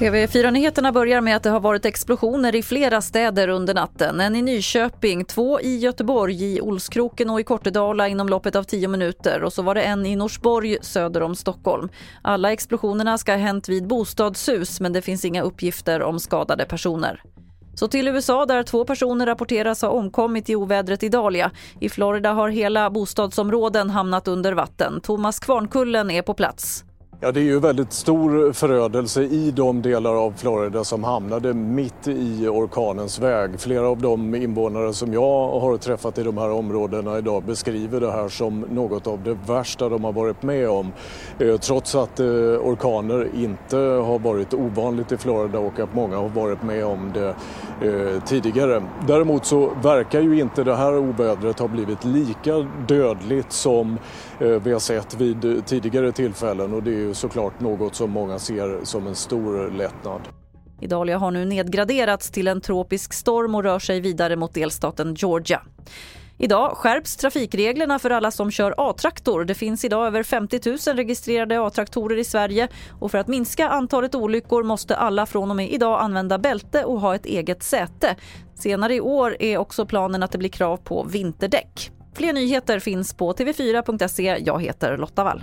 TV4-nyheterna börjar med att det har varit explosioner i flera städer under natten. En i Nyköping, två i Göteborg, i Olskroken och i Kortedala inom loppet av tio minuter och så var det en i Norsborg söder om Stockholm. Alla explosionerna ska ha hänt vid bostadshus men det finns inga uppgifter om skadade personer. Så till USA där två personer rapporteras ha omkommit i ovädret Idalia. I Florida har hela bostadsområden hamnat under vatten. Thomas Kvarnkullen är på plats. Ja, det är ju väldigt stor förödelse i de delar av Florida som hamnade mitt i orkanens väg. Flera av de invånare som jag har träffat i de här områdena idag beskriver det här som något av det värsta de har varit med om. Eh, trots att eh, orkaner inte har varit ovanligt i Florida och att många har varit med om det eh, tidigare. Däremot så verkar ju inte det här ovädret ha blivit lika dödligt som vi har sett vid tidigare tillfällen och det är ju såklart något som många ser som en stor lättnad. Idalia har nu nedgraderats till en tropisk storm och rör sig vidare mot delstaten Georgia. Idag skärps trafikreglerna för alla som kör A-traktor. Det finns idag över 50 000 registrerade A-traktorer i Sverige och för att minska antalet olyckor måste alla från och med idag använda bälte och ha ett eget säte. Senare i år är också planen att det blir krav på vinterdäck. Fler nyheter finns på tv4.se. Jag heter Lotta Wall.